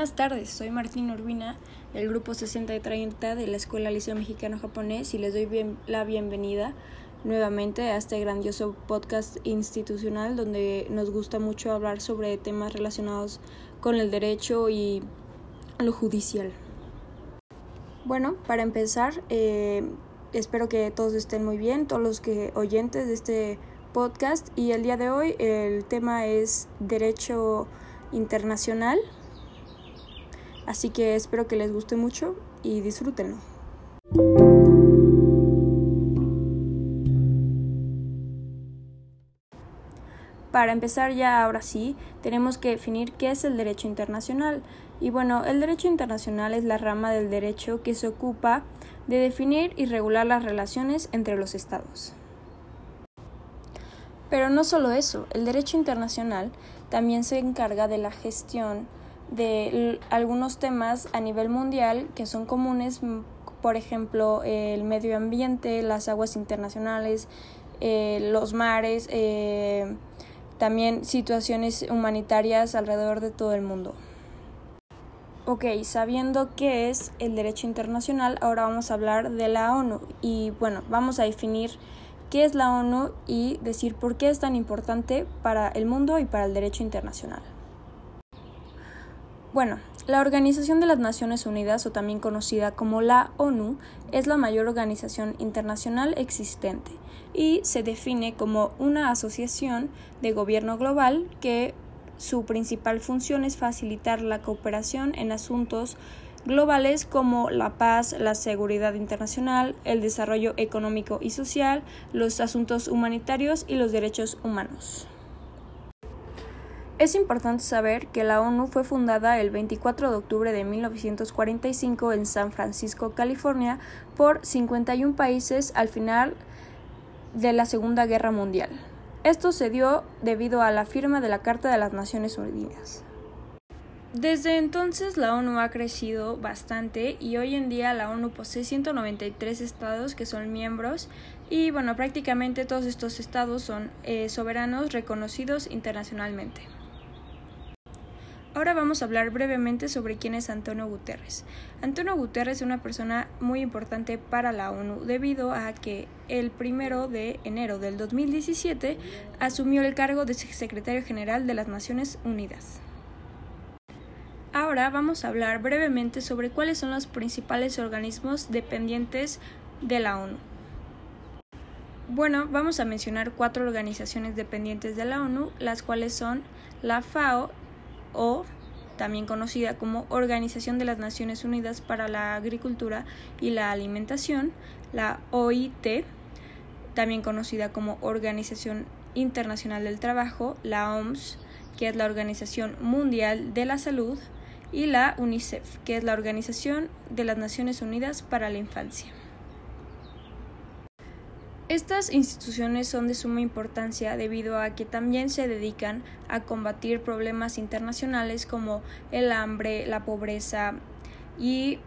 Buenas tardes, soy Martín Urbina del grupo 6030 de la Escuela Liceo Mexicano Japonés y les doy bien, la bienvenida nuevamente a este grandioso podcast institucional donde nos gusta mucho hablar sobre temas relacionados con el derecho y lo judicial. Bueno, para empezar, eh, espero que todos estén muy bien, todos los que oyentes de este podcast y el día de hoy el tema es derecho internacional. Así que espero que les guste mucho y disfrútenlo. Para empezar ya ahora sí, tenemos que definir qué es el derecho internacional. Y bueno, el derecho internacional es la rama del derecho que se ocupa de definir y regular las relaciones entre los estados. Pero no solo eso, el derecho internacional también se encarga de la gestión de algunos temas a nivel mundial que son comunes, por ejemplo, el medio ambiente, las aguas internacionales, eh, los mares, eh, también situaciones humanitarias alrededor de todo el mundo. Ok, sabiendo qué es el derecho internacional, ahora vamos a hablar de la ONU y bueno, vamos a definir qué es la ONU y decir por qué es tan importante para el mundo y para el derecho internacional. Bueno, la Organización de las Naciones Unidas, o también conocida como la ONU, es la mayor organización internacional existente y se define como una asociación de gobierno global que su principal función es facilitar la cooperación en asuntos globales como la paz, la seguridad internacional, el desarrollo económico y social, los asuntos humanitarios y los derechos humanos. Es importante saber que la ONU fue fundada el 24 de octubre de 1945 en San Francisco, California, por 51 países al final de la Segunda Guerra Mundial. Esto se dio debido a la firma de la Carta de las Naciones Unidas. Desde entonces la ONU ha crecido bastante y hoy en día la ONU posee 193 estados que son miembros y bueno, prácticamente todos estos estados son eh, soberanos reconocidos internacionalmente. Ahora vamos a hablar brevemente sobre quién es Antonio Guterres. Antonio Guterres es una persona muy importante para la ONU debido a que el primero de enero del 2017 asumió el cargo de secretario general de las Naciones Unidas. Ahora vamos a hablar brevemente sobre cuáles son los principales organismos dependientes de la ONU. Bueno, vamos a mencionar cuatro organizaciones dependientes de la ONU, las cuales son la FAO, o también conocida como Organización de las Naciones Unidas para la Agricultura y la Alimentación, la OIT, también conocida como Organización Internacional del Trabajo, la OMS, que es la Organización Mundial de la Salud, y la UNICEF, que es la Organización de las Naciones Unidas para la Infancia. Estas instituciones son de suma importancia debido a que también se dedican a combatir problemas internacionales como el hambre, la pobreza y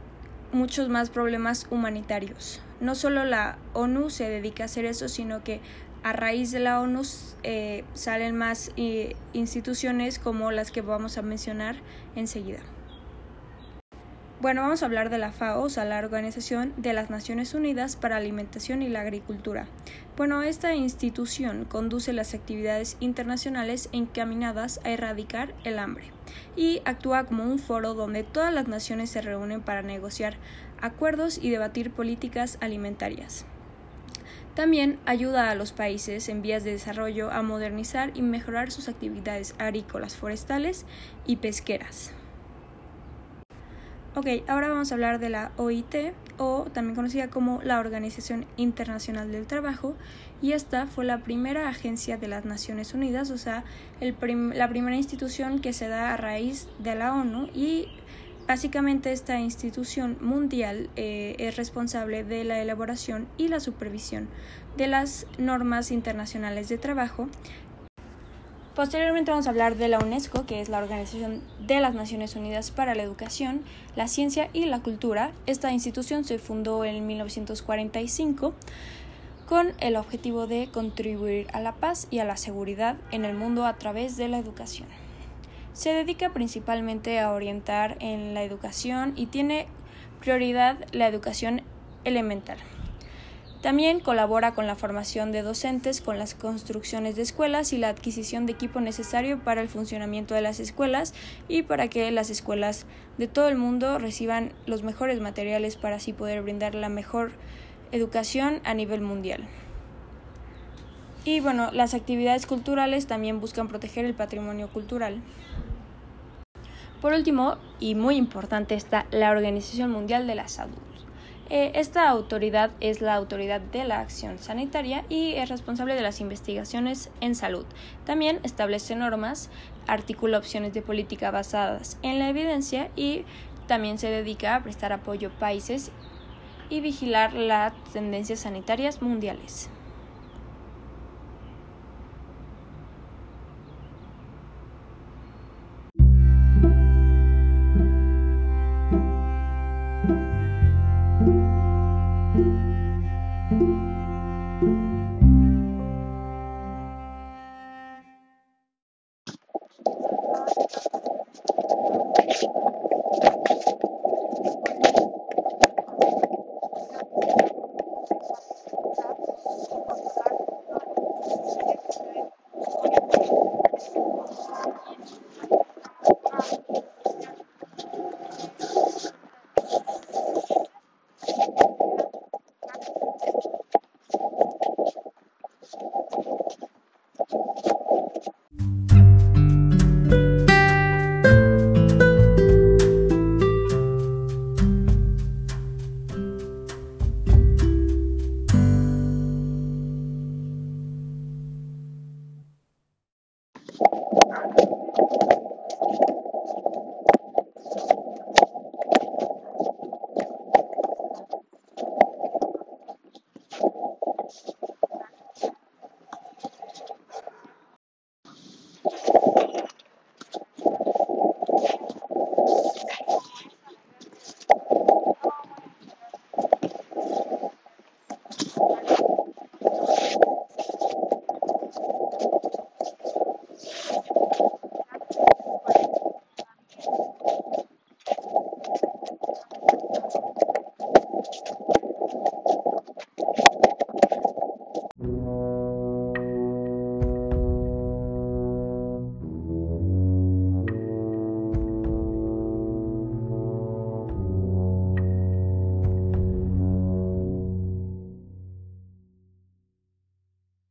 muchos más problemas humanitarios. No solo la ONU se dedica a hacer eso, sino que a raíz de la ONU eh, salen más eh, instituciones como las que vamos a mencionar enseguida. Bueno, vamos a hablar de la FAO, o sea, la Organización de las Naciones Unidas para la Alimentación y la Agricultura. Bueno, esta institución conduce las actividades internacionales encaminadas a erradicar el hambre y actúa como un foro donde todas las naciones se reúnen para negociar acuerdos y debatir políticas alimentarias. También ayuda a los países en vías de desarrollo a modernizar y mejorar sus actividades agrícolas, forestales y pesqueras. Ok, ahora vamos a hablar de la OIT, o también conocida como la Organización Internacional del Trabajo, y esta fue la primera agencia de las Naciones Unidas, o sea, la primera institución que se da a raíz de la ONU y Básicamente esta institución mundial eh, es responsable de la elaboración y la supervisión de las normas internacionales de trabajo Posteriormente vamos a hablar de la UNESCO, que es la Organización de las Naciones Unidas para la Educación, la Ciencia y la Cultura. Esta institución se fundó en 1945 con el objetivo de contribuir a la paz y a la seguridad en el mundo a través de la educación. Se dedica principalmente a orientar en la educación y tiene prioridad la educación elemental. También colabora con la formación de docentes, con las construcciones de escuelas y la adquisición de equipo necesario para el funcionamiento de las escuelas y para que las escuelas de todo el mundo reciban los mejores materiales para así poder brindar la mejor educación a nivel mundial. Y bueno, las actividades culturales también buscan proteger el patrimonio cultural. Por último, y muy importante, está la Organización Mundial de la Salud. Eh, esta autoridad es la autoridad de la acción sanitaria y es responsable de las investigaciones en salud. También establece normas, articula opciones de política basadas en la evidencia y también se dedica a prestar apoyo a países y vigilar las tendencias sanitarias mundiales.